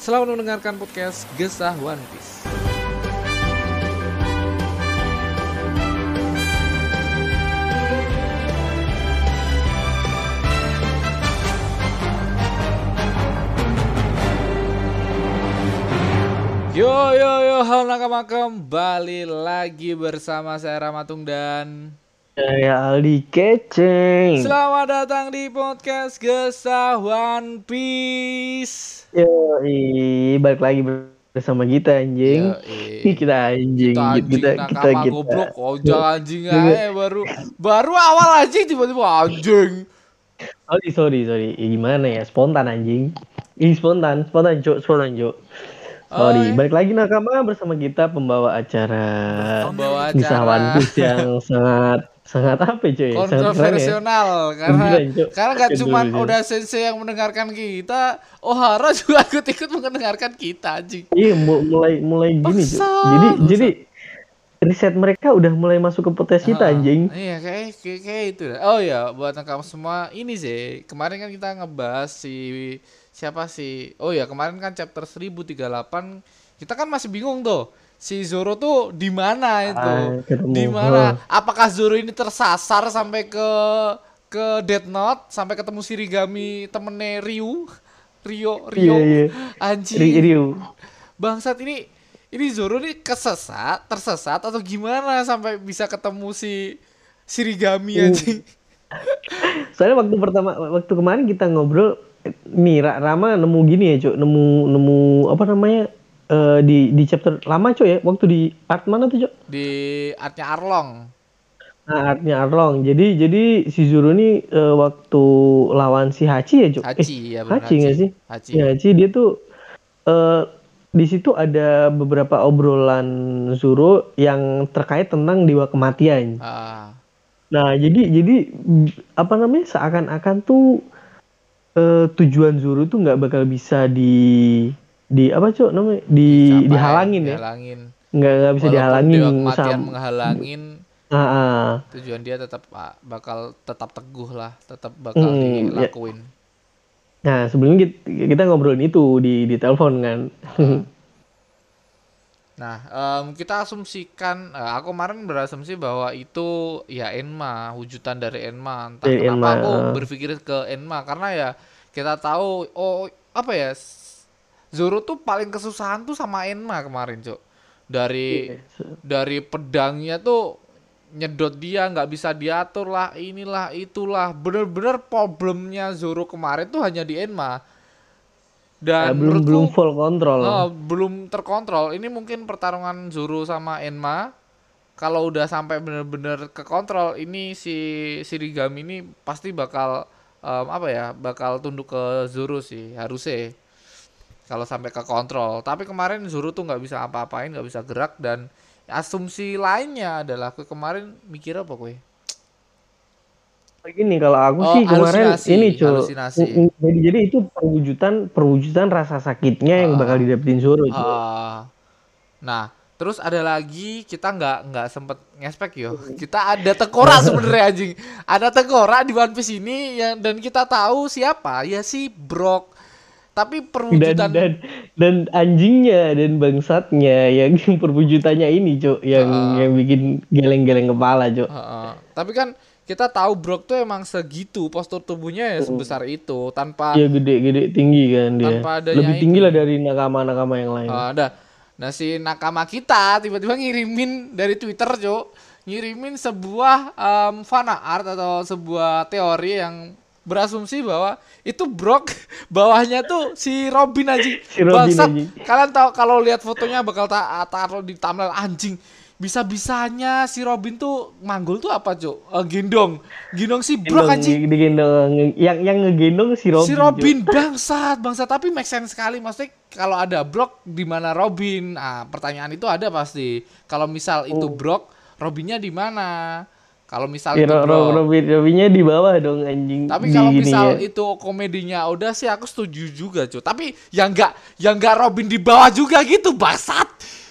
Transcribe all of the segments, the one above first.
selamat mendengarkan podcast Gesah One Piece. Yo yo yo, halo nakama kembali lagi bersama saya Ramatung dan Saya Aldi Keceng selamat datang di podcast Gesah One Piece. Yoi Balik lagi bersama kita anjing Yoi. Kita anjing Kita anjing Kita nakama kita kita goblok, anjing aja baru baru awal anjing tiba-tiba anjing. Sorry sorry sorry Ih, Gimana ya Spontan anjing Ih spontan Spontan cuk Spontan Oh, Sorry, iya. balik lagi nakama bersama kita pembawa acara Pembawa acara. One Piece yang sangat sangat apa cuy? Ya. kontroversial karena Cuk. karena gak Keren, cuma udah sensei yang mendengarkan kita, Ohara juga ikut-ikut mendengarkan kita anjing. Iya, mu- mulai mulai gini cuy. Jadi jadi riset mereka udah mulai masuk ke potes kita Ah, anjing. Iya kayak, kayak kayak itu. Oh ya buat kamu semua ini sih kemarin kan kita ngebahas si siapa sih? Oh ya kemarin kan chapter 1038 kita kan masih bingung tuh si Zoro tuh di mana itu? Di mana? Apakah Zoro ini tersasar sampai ke ke Death Note sampai ketemu Shirigami temennya Ryu? Rio Rio Iya, iya. anjing Ri- Ryu. bangsat ini ini Zoro nih kesesat, tersesat atau gimana sampai bisa ketemu si Shirigami Uh. anjing? Soalnya waktu pertama waktu kemarin kita ngobrol nih Ra- Rama nemu gini ya, Cuk. Nemu nemu apa namanya? eh, di di chapter lama cuy ya waktu di art mana tuh Cuk? Di artnya Arlong. Nah, artnya Arlong. Jadi jadi si Zoro ini eh, waktu lawan si Hachi ya, Cuk. Hachi ya benar Hachi nggak sih? Hachi. Ya, Hachi dia tuh eh di situ ada beberapa obrolan Zoro yang terkait tentang dewa kematian. Ah, Nah, jadi jadi apa namanya seakan-akan tuh eh, tujuan Zoro tuh nggak bakal bisa di di apa cok namanya di dicapai, dihalangin ya Dihalangin. nggak nggak bisa Walaupun dihalangin kematian menghalangin Ah, ah. tujuan dia tetap ah, bakal tetap teguh lah, tetap bakal ya. dilakuin. nah sebelumnya kita, kita ngobrolin itu di di telepon kan Nah, em, kita asumsikan, eh, aku kemarin berasumsi bahwa itu ya Enma, wujudan dari Enma. Entah Dari kenapa Enma, aku eh. berpikir ke Enma karena ya kita tahu oh apa ya Zoro tuh paling kesusahan tuh sama Enma kemarin, Cuk. Dari dari pedangnya tuh nyedot dia nggak bisa diatur lah, inilah itulah. Bener-bener problemnya Zoro kemarin tuh hanya di Enma. Dan belum belum menurutku- full kontrol Oh, belum terkontrol. Ini mungkin pertarungan Zoro sama Enma. Kalau udah sampai bener-bener ke kontrol, ini si Shirigami ini pasti bakal em, apa ya? Bakal tunduk ke Zoro sih, harusnya. Kalau sampai ke kontrol. Tapi kemarin Zoro tuh nggak bisa apa-apain, nggak bisa gerak dan asumsi lainnya adalah ke kemarin mikir apa kue? Gini kalau aku Oh, sih kemarin halusinasi, ini cuy jadi jadi itu perwujudan perwujudan rasa sakitnya yang Ah. bakal didapetin Zoro cuy. Ah. nah, terus ada lagi kita nggak nggak sempet ngespek yo. Kita ada tekora sebenarnya anjing. Ada tekora di One Piece ini yang dan kita tahu siapa ya si Brock. Tapi dan perwujudan dan dan anjingnya dan bangsatnya yang perwujudannya ini cuk yang Ah. yang bikin geleng-geleng kepala cuk Heeh. Tapi kan kita tahu Brock tuh emang segitu postur tubuhnya ya sebesar itu tanpa dia gede-gede tinggi kan dia Tanpa adanya lebih tinggi lah dari nakama-nakama yang lain Ah, ada. Nah si nakama kita tiba-tiba ngirimin dari Twitter, Cok. Ngirimin sebuah em, fan art atau sebuah teori yang berasumsi bahwa itu Brock bawahnya tuh si Robin aja. Si Robin Bangsat. anjing. Kalian tahu kalau lihat fotonya bakal tak taruh di thumbnail anjing. Bisa-bisanya si Robin tuh manggul tuh apa, Cuk? Eh, gendong. Gendong si Brock Gendong, anjing. digendong yang yang ngegendong si Robin si Cuk. Robin bangsat, bangsat tapi make sense sekali maksudnya kalau ada Brock di mana Robin? Ah, pertanyaan itu ada pasti. Kalau misal itu Oh. Brock, Robinnya di mana? Kalau misal Ya, itu Ro- Ro- Brock. Robin Robinnya di bawah dong anjing Tapi kalau misal ya. itu komedinya udah sih aku setuju juga, cuy. Tapi yang enggak yang enggak Robin di bawah juga gitu, bangsat.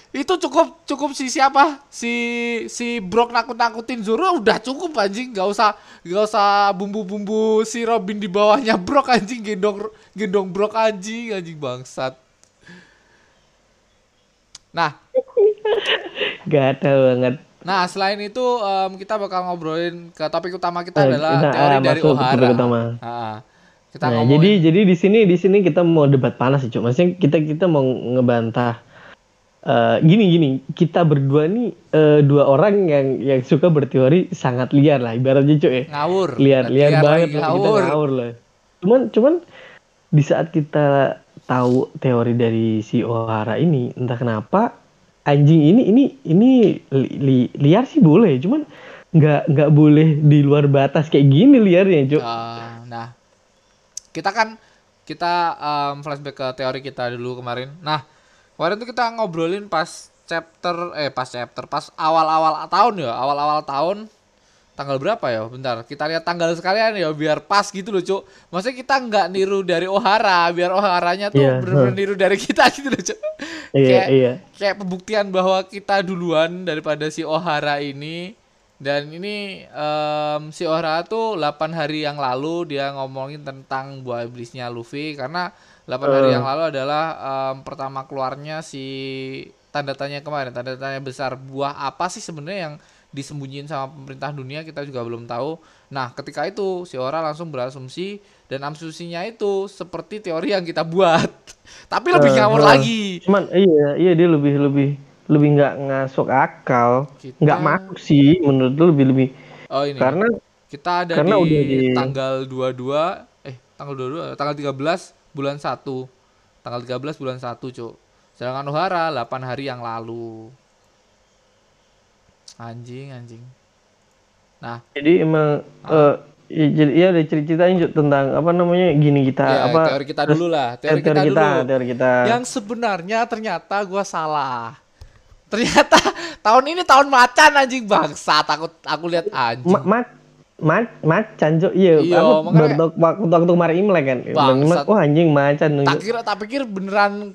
Itu cukup cukup si siapa? Si si Brock nakut-nakutin Zoro udah cukup anjing, nggak usah nggak usah bumbu-bumbu si Robin di bawahnya Brock anjing gendong gendong Brock anjing anjing bangsat. Nah, Gak ada banget nah selain itu em, kita bakal ngobrolin ke topik utama kita Eh, adalah kita, teori ah, dari Ohara. utama. Ah, kita Nah, ngomongin jadi jadi di sini di sini kita mau debat panas sih, Cuk. Maksudnya kita kita mau ngebantah eh, gini gini, kita berdua nih eh, dua orang yang yang suka berteori sangat liar lah ibaratnya, Cuk ya. ngawur. Liar liar, lagi, banget lah, kita ngawur. ngawur lah. Cuman cuman di saat kita tahu teori dari si Ohara ini, entah kenapa anjing ini ini ini li- li- liar sih boleh, cuman nggak nggak boleh di luar batas kayak gini liarnya, Cuk. Ah, nah, kita kan kita em, flashback ke teori kita dulu kemarin. Nah, kemarin tuh kita ngobrolin pas chapter eh pas chapter pas awal-awal tahun ya, awal-awal tahun tanggal berapa ya? Bentar, kita lihat tanggal sekalian ya biar pas gitu loh, Cuk. Maksudnya kita nggak niru dari Ohara, biar Oharanya tuh Iya, bener-bener niru dari kita gitu loh, Cuk. Iya, kayak, iya. kayak pembuktian bahwa kita duluan daripada si Ohara ini dan ini em, si Ohara tuh 8 hari yang lalu dia ngomongin tentang buah iblisnya Luffy karena 8 hari Eh. yang lalu adalah em, pertama keluarnya si tanda tanya kemarin tanda tanya besar buah apa sih sebenarnya yang disembunyiin sama pemerintah dunia kita juga belum tahu. Nah, ketika itu si Ohara langsung berasumsi dan asumsinya itu seperti teori yang kita buat. Tapi lebih Eh, ngawur eh. lagi. Cuman iya iya dia lebih lebih lebih nggak ngasuk akal, Kita- nggak masuk sih menurut lu lebih lebih Oh ini. karena kita ada karena di, udah di- tanggal 22 eh tanggal 22 tanggal 13 bulan 1. Tanggal 13 bulan 1, Cuk. Sedangkan Ohara 8 hari yang lalu. Anjing, anjing. Nah, jadi emang Ah. eh iya, jadi iya ada ceritain Cuk, tentang apa namanya gini kita ya, apa teori kita dulu lah, teori, teori, kita, kita dulu. teori kita Yang sebenarnya ternyata gua salah. Ternyata tahun ini tahun macan anjing bangsat. Aku aku lihat anjing. ma ma ma macan Cuk. iya. Iya, aku makanya- baru waktu waktu kemarin imlek kan. Bangsat. Imlek, wah anjing macan tak kira tak pikir beneran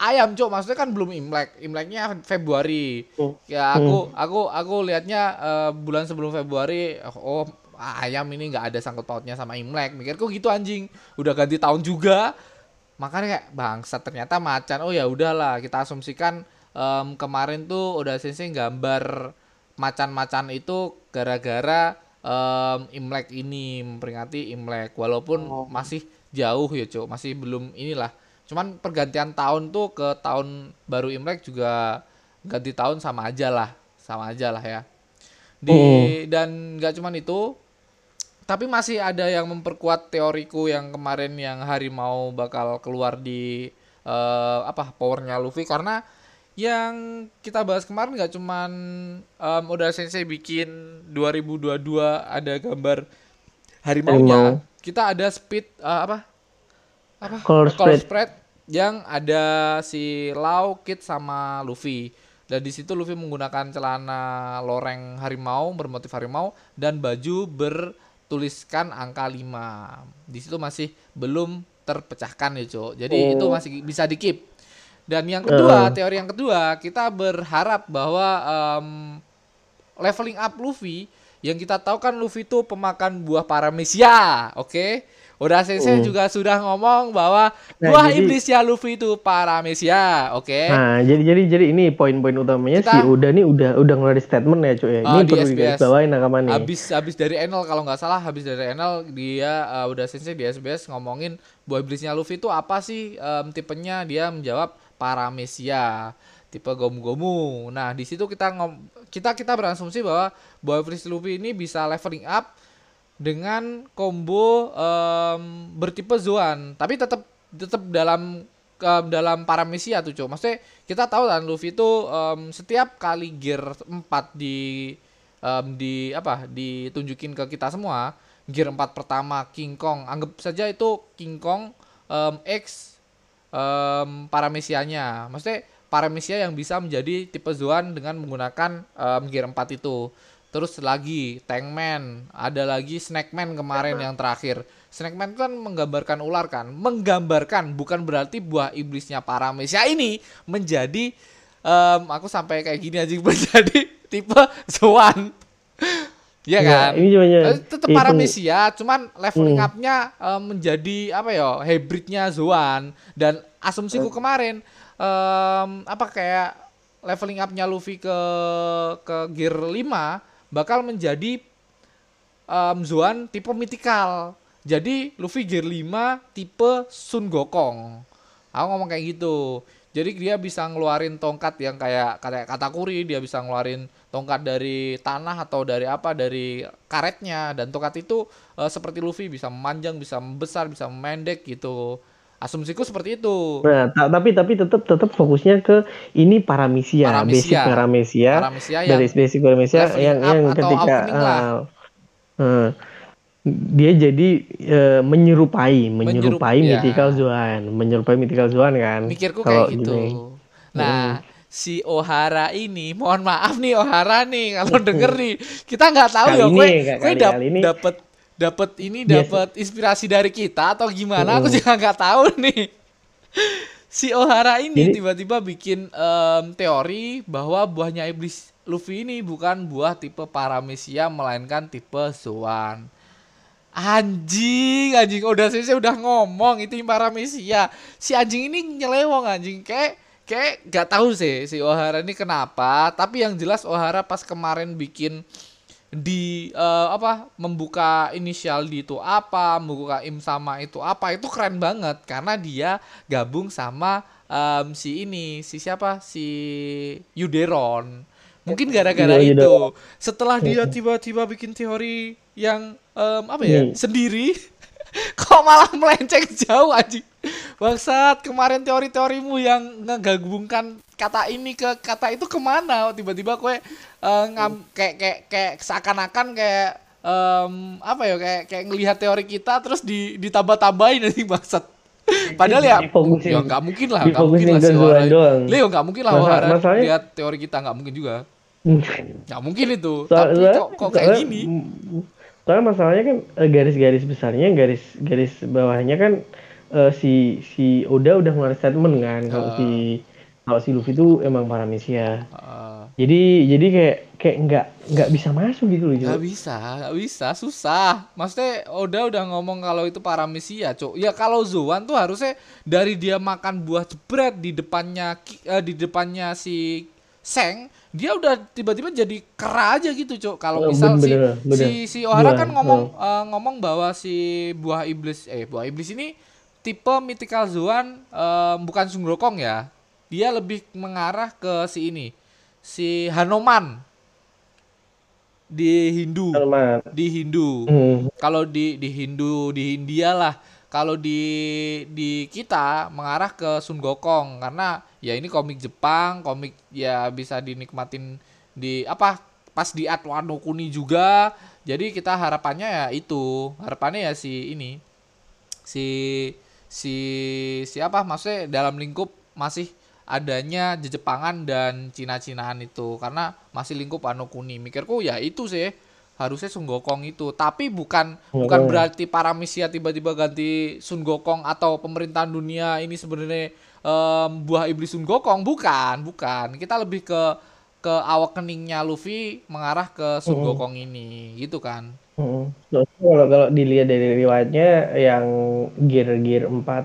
ayam cok maksudnya kan belum imlek. Imleknya Februari. Hmm. ya aku aku aku lihatnya eh, bulan sebelum Februari oh ayam ini nggak ada sangkut pautnya sama imlek. Mikirku gitu anjing. Udah ganti tahun juga. Makanya kayak bangsat ternyata macan. Oh ya udahlah kita asumsikan em, kemarin tuh udah sensei gambar macan-macan itu gara-gara em, imlek ini memperingati imlek walaupun masih jauh ya cok masih belum inilah. Cuman pergantian tahun tuh ke tahun baru imlek juga ganti tahun sama aja lah sama aja lah ya. Di dan nggak cuman itu tapi masih ada yang memperkuat teoriku yang kemarin yang harimau bakal keluar di eh, apa powernya Luffy. Karena yang kita bahas kemarin nggak cuman em, udah sensei bikin 2022 ada gambar harimaunya Harimau. kita ada speed eh, apa apa Color spread. yang ada si Lau, Kid sama Luffy. Dan di situ Luffy menggunakan celana loreng harimau bermotif harimau dan baju bertuliskan angka 5. Di situ masih belum terpecahkan ya, Cok. Jadi Oh. itu masih bisa di-keep. Dan yang kedua, teori yang kedua, kita berharap bahwa em, leveling up Luffy yang kita tahu kan Luffy itu pemakan buah paramesia, oke? Udah Sensei juga sudah ngomong bahwa Nah, buah jadi- iblisnya Luffy itu paramesia, oke? Nah, jadi jadi jadi ini poin-poin utamanya Kita- si Uda nih udah udah ngeluarin statement ya, cuy. ya. Ah, Ini di perlu SBS. digarisbawahi nakaman nih. Habis habis dari Enel kalau nggak salah habis dari Enel dia uh, udah Sensei di SBS ngomongin buah iblisnya Luffy itu apa sih em, tipenya dia menjawab paramesia tipe gomu-gomu. Nah, di situ kita ngom kita kita berasumsi bahwa iblis Luffy ini bisa leveling up dengan combo em, bertipe Zoan, tapi tetap tetap dalam em, dalam Paramecia tuh, Cuk. Maksudnya kita tahu kan Luffy itu em, setiap kali gear 4 di em, di apa? ditunjukin ke kita semua, gear 4 pertama King Kong, anggap saja itu King Kong em, X em, Paramecianya. Maksudnya Paramecia yang bisa menjadi tipe Zoan dengan menggunakan em, gear 4 itu. Terus lagi Tankman, ada lagi Snackman kemarin yang terakhir. Snackman kan menggambarkan ular kan, menggambarkan bukan berarti buah iblisnya Paramecia ini menjadi em, aku sampai kayak gini aja menjadi tipe Zoan. Iya Nggak, kan? ini cuma Eh, tetap itu- Paramecia, cuman leveling Hmm. up-nya eh, menjadi apa ya? Hybridnya Zoan dan asumsiku kemarin em, apa kayak leveling up-nya Luffy ke ke gear 5 bakal menjadi em, Zoan tipe mythical. Jadi Luffy gear 5 tipe Sun Gokong. Aku ngomong kayak gitu. Jadi dia bisa ngeluarin tongkat yang kayak kayak katakuri, dia bisa ngeluarin tongkat dari tanah atau dari apa dari karetnya dan tongkat itu eh, seperti Luffy bisa memanjang, bisa membesar, bisa memendek gitu. Asumsiku seperti itu. Nah, ta- tapi tapi tetap tetap fokusnya ke ini Paramecia, Paramecia. basic Paramecia yang dari basic leveling yang yang ketika awakening lah. Dia jadi eh, menyerupai menyerupai Menyerup- ya. mythical Zoan, menyerupai mythical Zoan kan. Mikirku Kalau kayak gitu. gini. Nah, si Ohara ini, mohon maaf nih Ohara nih kalau denger nih, kita nggak tahu Kali ya, ini, gue dap- ini. dapet dapet ini Biasa. dapet inspirasi dari kita atau gimana? Aku Mm-mm. juga nggak tahu nih. Si Ohara ini tiba-tiba bikin em, teori bahwa buahnya iblis Luffy ini bukan buah tipe Paramecia melainkan tipe Zoan. Anjing, anjing udah sih saya udah ngomong itu Paramecia. Si anjing ini nyelewong anjing kayak kayak gak tahu sih si Ohara ini kenapa, tapi yang jelas Ohara pas kemarin bikin di eh, apa membuka inisial di itu apa, membuka im sama itu apa, itu keren banget karena dia gabung sama em, si ini, si siapa? Si Yuderon. Mungkin gara-gara Iya, itu. Yuderon. Setelah dia tiba-tiba bikin teori yang em, apa ya? Nih. sendiri kok malah melenceng jauh anjing. Bangsat, kemarin teori-teorimu yang ngegabungkan kata ini ke kata itu ke mana? Tiba-tiba kue eh, ngam, kayak kayak kayak seakan-akan kayak em, apa ya kayak kayak ngelihat teori kita terus di ditambah-tambahin nanti bangsat. Padahal ya, Difokusin- ya nggak mungkin lah, nggak mungkin lah si doang. Leo nggak mungkin lah masalahnya- lihat teori kita nggak mungkin juga. Nggak mungkin itu. Soal- Tapi kok, kok kayak gini? Soalnya masalahnya kan eh, garis-garis besarnya, garis garis bawahnya kan eh, si si Oda udah ngeluarin statement kan kalau Ah. si kalau si Luffy itu emang Paramecia. Eh, Jadi jadi kayak kayak nggak nggak bisa masuk gitu loh. Gak Jo. bisa, gak bisa, susah. Maksudnya Oda udah ngomong kalau itu Paramecia, Cuk. Ya kalau Zoan tuh harusnya dari dia makan buah jebret di depannya eh, di depannya si Seng, dia udah tiba-tiba jadi kera aja gitu, Cuk. Kalau Oh, misal si bener, bener. si si Ohara Zoan, kan ngomong eh, ngomong bahwa si buah iblis eh buah iblis ini tipe mythical Zoan eh, bukan Sungrokong ya. Dia lebih mengarah ke si ini. Si Hanoman di Hindu Salman. di Hindu. Hmm. Kalau di di Hindu di India lah. Kalau di di kita mengarah ke Sun Gokong karena ya ini komik Jepang, komik ya bisa dinikmatin di apa pas di Art Wano Kuni juga. Jadi kita harapannya ya itu, harapannya ya si ini si si siapa maksudnya dalam lingkup masih adanya Jejepangan dan Cina-Cinaan itu karena masih lingkup Wano Kuni. Mikirku ya itu sih harusnya Sun Gokong itu tapi bukan bukan Gokong. berarti Paramecia tiba-tiba ganti Sun Gokong atau pemerintahan dunia ini sebenarnya em, buah iblis Sun Gokong bukan bukan kita lebih ke ke awakeningnya Luffy mengarah ke Sun Mm-mm. Gokong ini gitu kan Hmm. Kalau kalau dilihat dari riwayatnya yang gear gear 4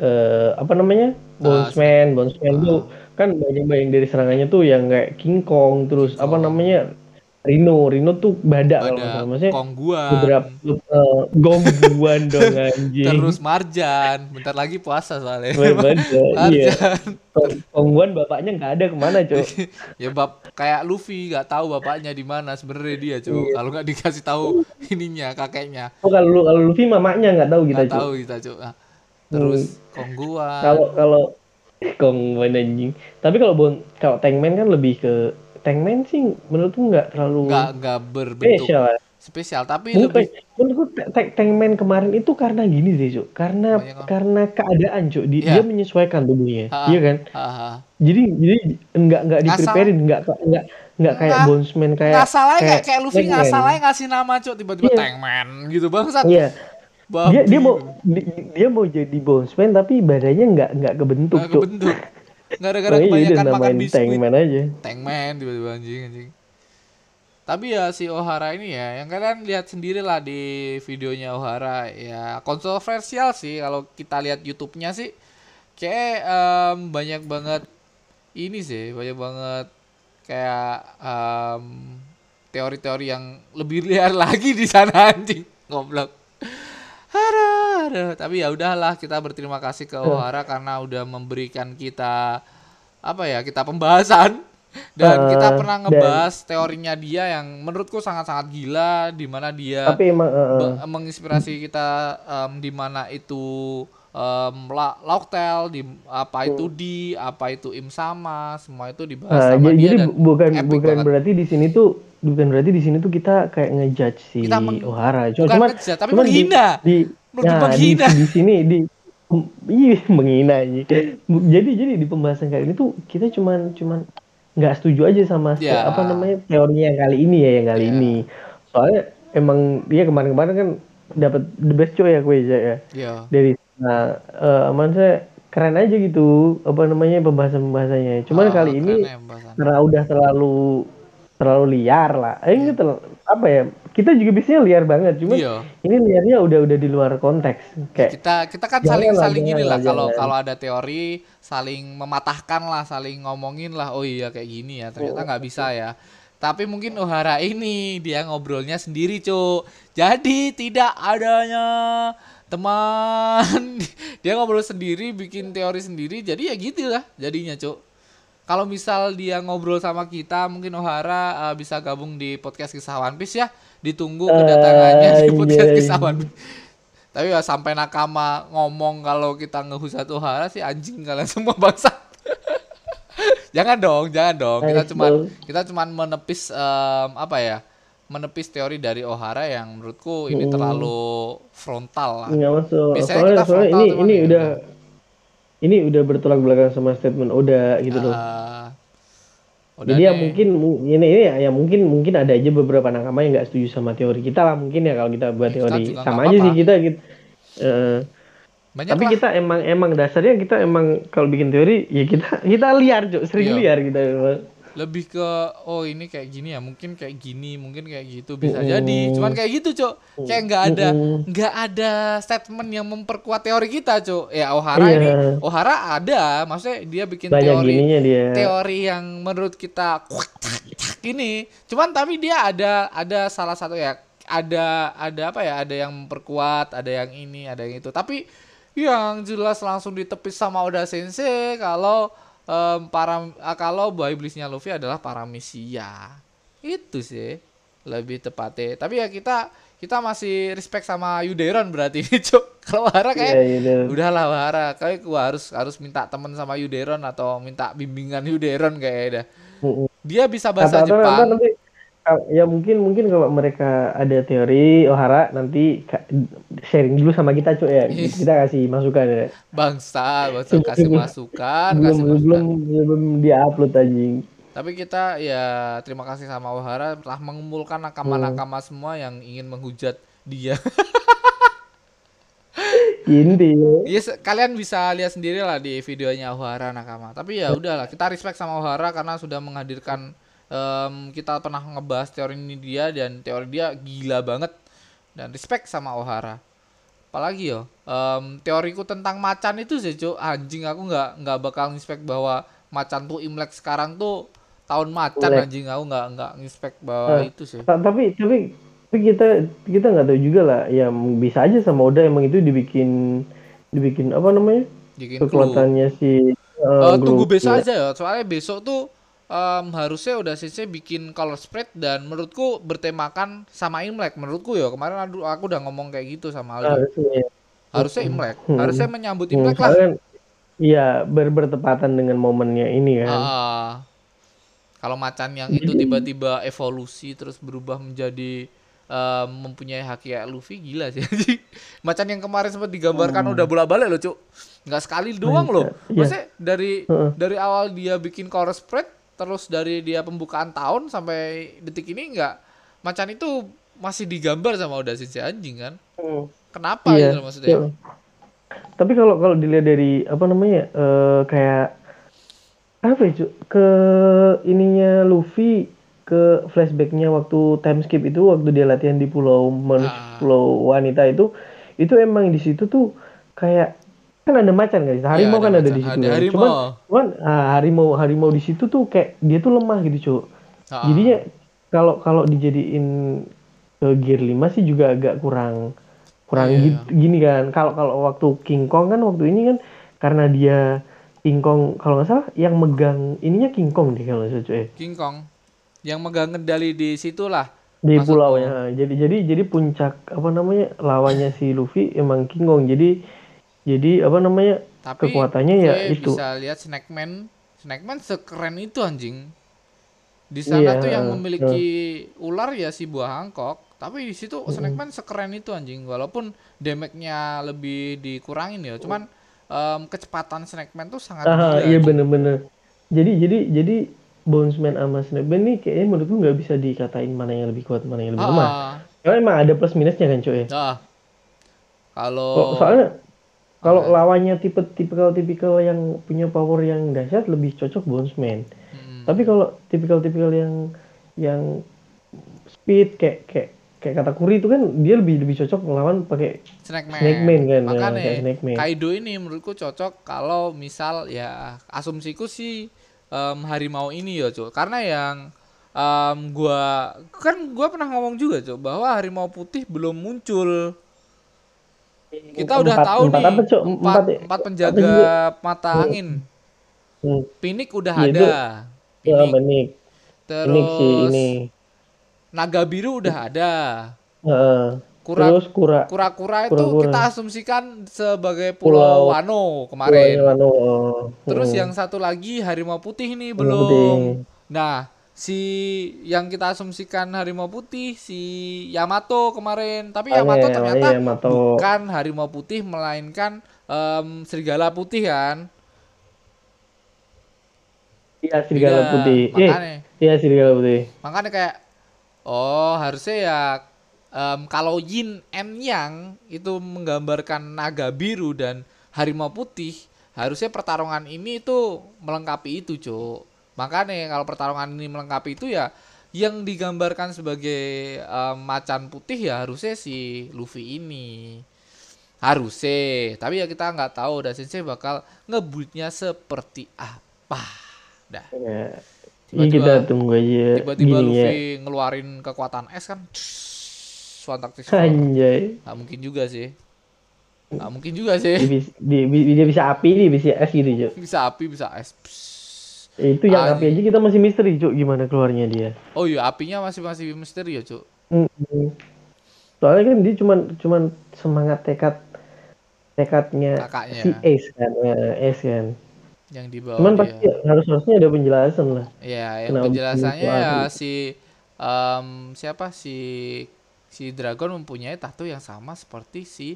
eh apa namanya? Ah, Bonesman, Bonesman tuh kan banyak-banyak dari serangannya tuh yang kayak King Kong terus King apa namanya? Rino, Rino tuh badak kalau salah. Maksudnya Kongguan beberapa eh, gongguan dong anjing. terus Marjan bentar lagi puasa soalnya Badak, iya. Marjan Kongguan bapaknya nggak ada ke mana, Cok. ya bab kayak Luffy nggak tahu bapaknya di mana sebenarnya dia cuy Iya. kalau nggak dikasih tahu ininya kakeknya Oh kalau kalau Luffy mamanya nggak tahu kita, Cok. tahu kita cuy nah, terus Kongguan. Kalau kalau Kongguan anjing. Tapi kalau bon kalau Tankman kan lebih ke Tankman sih menurutku nggak terlalu nggak nggak berbentuk spesial. ya. spesial tapi Bukan, lebih menurutku Ta- Ta- Tankman kemarin itu karena gini sih, Cuk. Karena Banyak karena keadaan, Cuk. Di- Iya. Dia menyesuaikan tubuhnya. Iya kan? haha. Jadi jadi nggak nggak di Nggak nggak nggak kayak Nggak- Bonesman kayak nggak salah kayak kayak Luffy nggak salah ngasih nama cok tiba-tiba Iya. Tankman gitu bangsat Iya. Babi. Dia dia mau di- dia mau jadi Bonesman tapi badannya nggak nggak kebentuk, nggak Cuk. kebentuk gara-gara dia kebanyakan makan biskuit. Tankman aja. Tankman tiba-tiba anjing anjing. Tapi ya si Ohara ini ya yang kalian lihat sendiri lah di videonya Ohara ya kontroversial sih kalau kita lihat YouTube-nya sih. Kayak em, banyak banget ini sih banyak banget kayak em, teori-teori yang lebih liar lagi di sana anjing. Goblok aduh, tapi ya udahlah kita berterima kasih ke Ohara karena udah memberikan kita apa ya kita pembahasan dan Eh, kita pernah dan- ngebahas teorinya dia yang menurutku sangat-sangat gila di mana dia Tapi emang be- menginspirasi kita em, di mana itu em, la- Lauktel di apa itu di apa itu Im sama semua itu dibahas eh, sama jadi dia jadi dan bu- bukan epic bukan banget. berarti di sini tuh bukan berarti di sini tuh kita kayak ngejudge si Kita Ohara. Cuma bukan cuman ngejudge, tapi cuman di- menghina. Di, Menurut nah, menghina. di, di sini di iya menghina aja. Jadi jadi di pembahasan kali ini tuh kita cuman cuman nggak setuju aja sama Ya. apa namanya teorinya yang kali ini ya yang kali Ya. ini. Soalnya emang dia kemarin-kemarin kan dapat the best choice ya gue ya Iya. dari nah eh aman saya keren aja gitu apa namanya pembahasan pembahasannya cuman Oh, kali ini keren ya karena udah terlalu terlalu liar lah eh ini terlalu, apa ya kita juga biasanya liar banget cuman Iya. ini liarnya udah udah di luar konteks. Kayak kita kita kan saling lah, saling gini lah kalau kalau ada teori saling mematahkan lah saling ngomongin lah oh iya kayak gini ya ternyata nggak bisa ya. Tapi mungkin Ohara ini dia ngobrolnya sendiri cuk. Jadi tidak adanya teman. Dia ngobrol sendiri bikin teori sendiri jadi ya gitu lah jadinya cuk kalau misal dia ngobrol sama kita mungkin Ohara uh, bisa gabung di podcast kisah One Piece ya ditunggu kedatangannya di podcast Anjay. kisah One Piece tapi ya sampai nakama ngomong kalau kita ngehujat Ohara sih anjing kalian semua bangsa. jangan dong, jangan dong. Kita cuman bro. kita cuman menepis em, apa ya? Menepis teori dari Ohara yang menurutku ini terlalu frontal lah. nggak masuk Biasanya soalnya kita soalnya frontal ini cuman ini ya udah ini udah bertolak belakang sama statement Oda gitu loh udah Jadi ya mungkin mu- ini ini ya, ya mungkin mungkin ada aja beberapa nakama yang nggak setuju sama teori kita lah mungkin ya kalau kita buat Ya, kita teori juga sama nggak aja sih kita gitu. Banyak tapi lah. kita emang emang dasarnya kita emang kalau bikin teori ya kita kita liar cok sering Iya. liar kita lebih ke oh ini kayak gini ya mungkin kayak gini mungkin kayak gitu bisa Mm-mm. jadi. Cuman kayak gitu cok kayak nggak ada nggak ada statement yang memperkuat teori kita cok ya Ohara Iya. ini Ohara ada. Maksudnya dia bikin banyak teori dia. teori yang menurut kita ini. Cuman tapi dia ada ada salah satu ya ada ada apa ya ada yang memperkuat ada yang ini ada yang itu. Tapi yang jelas langsung ditepis sama Oda Sensei kalau em, para ah, kalau buah iblisnya Luffy adalah Paramisia. Itu sih lebih tepatnya. Tapi ya kita kita masih respect sama Yuderon berarti ini cuk. Kalau kayak Iya, iya, iya. udahlah Wahara kayak gua harus harus minta temen sama Yuderon atau minta bimbingan Yuderon kayak dah. Mm-mm. dia bisa bahasa Jepang. nanti, ya mungkin mungkin kalau mereka ada teori Ohara nanti sharing dulu sama kita cuy ya. Kita kasih masukan ya. Bangsa bangsa kasih masukan belum kasih masukan. belum belum dia upload anjing. Tapi kita ya terima kasih sama Wahara telah mengumpulkan nakama-nakama Hmm. semua yang ingin menghujat dia. Inti Yes, kalian bisa lihat sendiri lah di videonya Ohara Nakama. Tapi ya. udahlah, kita respect sama Ohara karena sudah menghadirkan em, kita pernah ngebahas teori ini dia dan teori dia gila banget dan respect sama Ohara. Apalagi yo, em, teoriku tentang macan itu sih, Cuk. Anjing aku nggak nggak bakal respect bahwa macan tuh Imlek sekarang tuh tahun macan Imlek. anjing aku nggak nggak respect bahwa Eh, itu sih. Ta- tapi tapi tapi kita kita nggak tahu juga lah ya bisa aja sama Oda emang itu dibikin dibikin apa namanya Bikin kekuatannya si Eh, uh, tunggu besok aja ya soalnya besok tuh em, harusnya udah sih bikin color spread dan menurutku bertemakan sama Imlek. Menurutku ya kemarin aku, aku udah ngomong kayak gitu sama Aldo. Harusnya. harusnya Imlek. Hmm. harusnya menyambut Hmm, Imlek lah. soalnya kan, iya ber bertepatan dengan momennya ini kan. Ah, kalau macan yang itu tiba-tiba evolusi terus berubah menjadi em, mempunyai hak kayak Luffy gila sih. Macan yang kemarin sempat digambarkan udah bolak-balik loh cuk. Nggak sekali doang loh. Iya. maksudnya dari Heeh. dari awal dia bikin cover spread terus dari dia pembukaan tahun sampai detik ini nggak macan itu masih digambar sama udah si anjing kan Hmm. kenapa Iya, gitu maksudnya iya. Tapi kalau kalau dilihat dari apa namanya eh, kayak apa ya Cuk? ke ininya Luffy ke flashbacknya waktu time skip itu waktu dia latihan di pulau manus Ah. pulau wanita itu itu emang di situ tuh kayak kan ada macan guys harimau Iya, kan ada macan. di situ Ada kan. harimau. cuman cuman ah, harimau harimau di situ tuh kayak dia tuh lemah gitu cuk Ah. jadinya kalau kalau dijadiin ke gear 5 sih juga agak kurang kurang Iya. gitu, gini kan kalau kalau waktu King Kong kan waktu ini kan karena dia King Kong kalau nggak salah yang megang ininya King Kong deh kalau salah cuy King Kong yang megang kendali di situlah di Maksud- pulaunya jadi jadi jadi puncak apa namanya lawannya si Luffy emang King Kong jadi jadi apa namanya Tapi kekuatannya ya gue itu bisa lihat Snackman, Snackman sekeren itu anjing. Di sana Iya, tuh yang memiliki ular ya si buah Hancock, tapi di situ Hmm. Snackman sekeren itu anjing. Walaupun damage-nya lebih dikurangin ya, cuman em, kecepatan Snackman tuh sangat ah gila. iya bener-bener jadi jadi jadi Bonesman sama Snapman nih kayaknya menurutku nggak bisa dikatain mana yang lebih kuat mana yang lebih lemah Ah, karena emang ada plus minusnya kan cuy nah. Kalau soalnya kalau Apa? lawannya tipe tipikal-tipikal yang punya power yang dahsyat lebih cocok Bonesman. Mm, Tapi kalau tipikal-tipikal yang yang speed kayak kayak kayak kata Kuri itu kan dia lebih lebih cocok melawan pakai Snackman. Snackman kan, ya, Makanya kayak Snackman. Kaido ini menurutku cocok kalau misal ya asumsiku sih em, harimau ini ya, Cuk. Karena yang em, gua kan gua pernah ngomong juga, Cuk, bahwa harimau putih belum muncul. Kita udah Empat- tahu empat nih apa, empat, Empat ya? empat penjaga mata Hmm. angin. Hmm. Pinik udah Iya, ada. itu- Ya, Pinik. Terus Nick sih ini. naga biru udah ada. Heeh. Kura Terus kura kura-kura itu Kura-kura. kita asumsikan sebagai Pulau, Pulau- Wano kemarin. Kuranya Wano, oh. Terus Hmm. yang satu lagi harimau putih nih belum. putih. Nah, si yang kita asumsikan harimau putih si Yamato kemarin, tapi Ah, Yamato iya, ternyata iya, Yamato. bukan harimau putih melainkan em, serigala putih kan. Iya serigala Iya, putih. Eh, makanya. iya serigala putih. Makanya kayak oh, harusnya ya em, kalau yin and yang itu menggambarkan naga biru dan harimau putih, harusnya pertarungan ini itu melengkapi itu, Cuk. Makanya kalau pertarungan ini melengkapi itu ya yang digambarkan sebagai em, macan putih ya harusnya si Luffy ini. Harusnya, tapi ya kita nggak tahu dan Sensei bakal ngebuitnya seperti apa. Dah. Ya. Ini Tiba-tiba- kita tunggu aja tiba-tiba gini ya. Luffy ngeluarin kekuatan es kan Swantak Tisol Anjay. nggak mungkin juga sih nggak mungkin juga sih Dia bisa, dia, dia bisa api, dia bisa es gitu, Cuk. bisa api bisa es Pss. Itu yang api aja kita masih misteri, Cuk, gimana keluarnya dia. oh iya apinya masih masih misteri ya cuk. Soalnya kan dia cuman cuman semangat tekad tekadnya Kakaknya. si Ace kan, nah, Ace kan. yang di bawah Cuman dia pasti harus harusnya ada penjelasan lah. ya yang penjelasannya ya si siapa si si Dragon mempunyai tato yang sama seperti si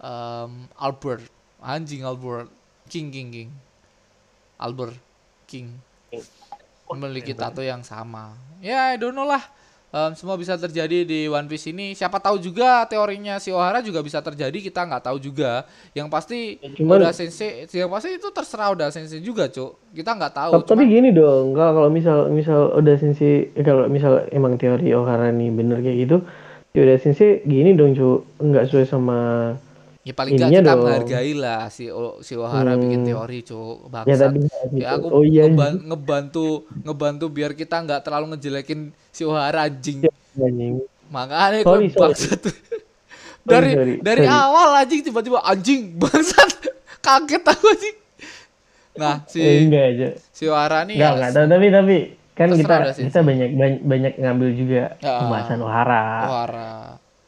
em, Albert anjing Albert King King King Albert King memiliki tato yang sama. Ya, I don't know lah. Em, semua bisa terjadi di One Piece ini. Siapa tahu juga teorinya si Ohara juga bisa terjadi. Kita nggak tahu juga. Yang pasti Ya, cuman- udah sensei, yang pasti itu terserah udah sensei juga, cuk. Kita nggak tahu. Tapi, tapi Cuman- gini dong, kalau kalau misal misal udah sensei eh, kalau misal emang teori Ohara nih bener kayak gitu, ya udah sensei gini dong, Cuk. Enggak sesuai sama ya paling nggak ininya kita dong. menghargai lah si O- si Ohara bikin Hmm. teori, cuk. ya Bangsat. nggak gitu. Ya aku oh iya ngeban- ngebantu ngebantu biar kita nggak terlalu ngejelekin si Ohara anjing. anjing. Makanya Sorry, gue sorry. bangsat. dari sorry, dari sorry. awal anjing tiba-tiba anjing bangsat. Kaget aku anjing. Nah, Eh, si enggak aja. si Ohara nih Enggak, ya, enggak tapi tapi kan kita kita banyak banyak, banyak ngambil juga Ya. pembahasan Ohara. Ohara.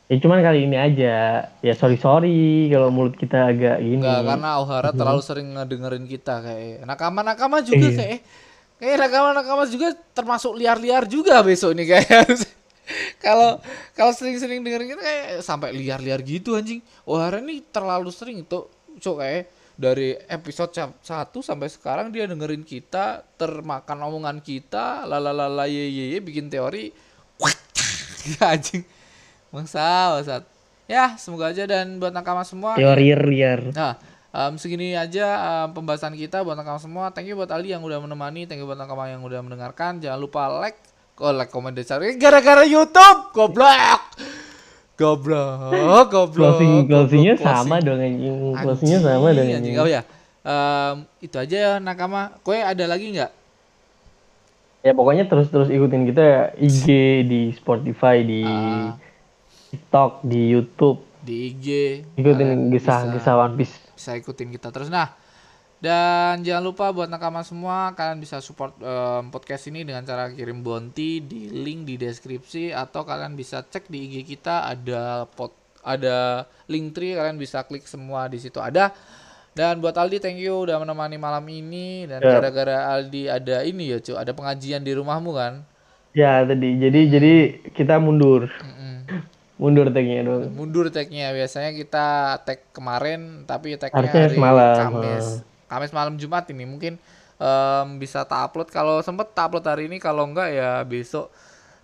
Ya cuman kali ini aja ya sorry sorry kalau mulut kita agak gini. Enggak, karena Ohara terlalu sering ngedengerin kita kayak nakama-nakama juga Iya. kayak kayak nakama-nakama juga termasuk liar-liar juga besok ini kayak kalau kalau sering-sering dengerin kita kayak sampai liar-liar gitu anjing. Ohara ini terlalu sering tuh cok kayak dari episode 1 sampai sekarang dia dengerin kita termakan omongan kita lalalala ye ye ye bikin teori anjing bangsa bangsat ya semoga aja dan buat nakama semua Teori liar. Nah, em, segini aja em, pembahasan kita buat nakama semua. Thank you buat Ali yang udah menemani, thank you buat nakama yang udah mendengarkan. Jangan lupa like, oh like, comment, dan share. Gara-gara YouTube, goblok. Goblok, goblok. Closing closingnya sama dong anjing. Closingnya sama dong Anjing. Oh ya, Em, itu aja ya nakama. Kue ada lagi nggak? Ya pokoknya terus-terus ikutin kita ya IG di Spotify di Ah. TikTok di YouTube Di IG. ikutin kisah-kisah bisa- One Piece. bisa ikutin kita terus. Nah, dan jangan lupa buat nakama semua kalian bisa support em, podcast ini dengan cara kirim bounty di link di deskripsi atau kalian bisa cek di IG kita ada pot ada link tree kalian bisa klik semua di situ ada. Dan buat Aldi thank you udah menemani malam ini dan Ya. gara-gara Aldi ada ini ya cuy ada pengajian di rumahmu kan. Ya tadi jadi jadi kita mundur Mm-mm. Mundur tagnya dong. mundur tagnya biasanya kita tag kemarin tapi tagnya Harusnya hari semalam, Kamis Kamis malam Jumat ini mungkin em, bisa tak upload kalau sempet tak upload hari ini kalau enggak ya besok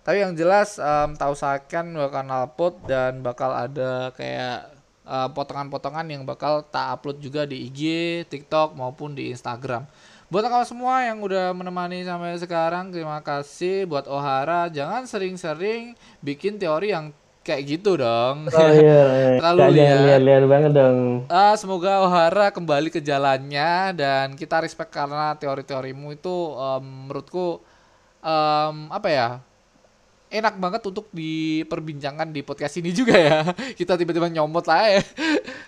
tapi yang jelas em, tak usahakan bakal upload dan bakal ada kayak eh, potongan-potongan yang bakal tak upload juga di IG, TikTok maupun di Instagram. Buat kalian semua yang udah menemani sampai sekarang, terima kasih. Buat Ohara, jangan sering-sering bikin teori yang kayak gitu dong. Oh iya, Terlalu Kak, jangan liar. liar-liar banget dong. Ah, semoga Ohara kembali ke jalannya dan kita respect karena teori-teorimu itu em, menurutku em, apa ya enak banget untuk diperbincangkan di podcast ini juga ya kita tiba-tiba nyomot lah ya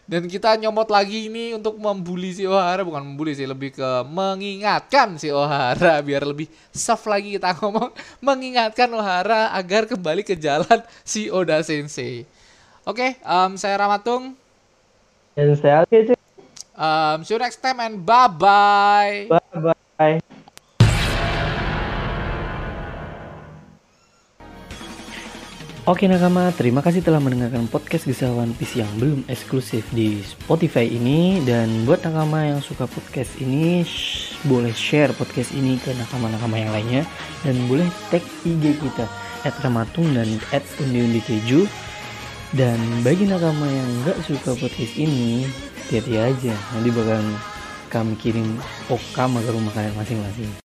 dan kita nyomot lagi ini untuk membuli si Ohara. Bukan membuli sih lebih ke mengingatkan si Ohara. Biar lebih soft lagi kita ngomong. Mengingatkan Ohara agar kembali ke jalan si Oda Sensei. Oke em, saya Ramatung Dan saya cuy. Um, see you next time and bye bye. Oke nakama, terima kasih telah mendengarkan podcast Kisah One Piece yang belum eksklusif di Spotify ini. Dan buat nakama yang suka podcast ini, shh, boleh share podcast ini ke nakama-nakama yang lainnya. Dan boleh tag IG kita, at Ramatung dan at Undi Keju Dan bagi nakama yang nggak suka podcast ini, hati-hati aja. Nanti bakalan kami kirim okama ke rumah kalian masing-masing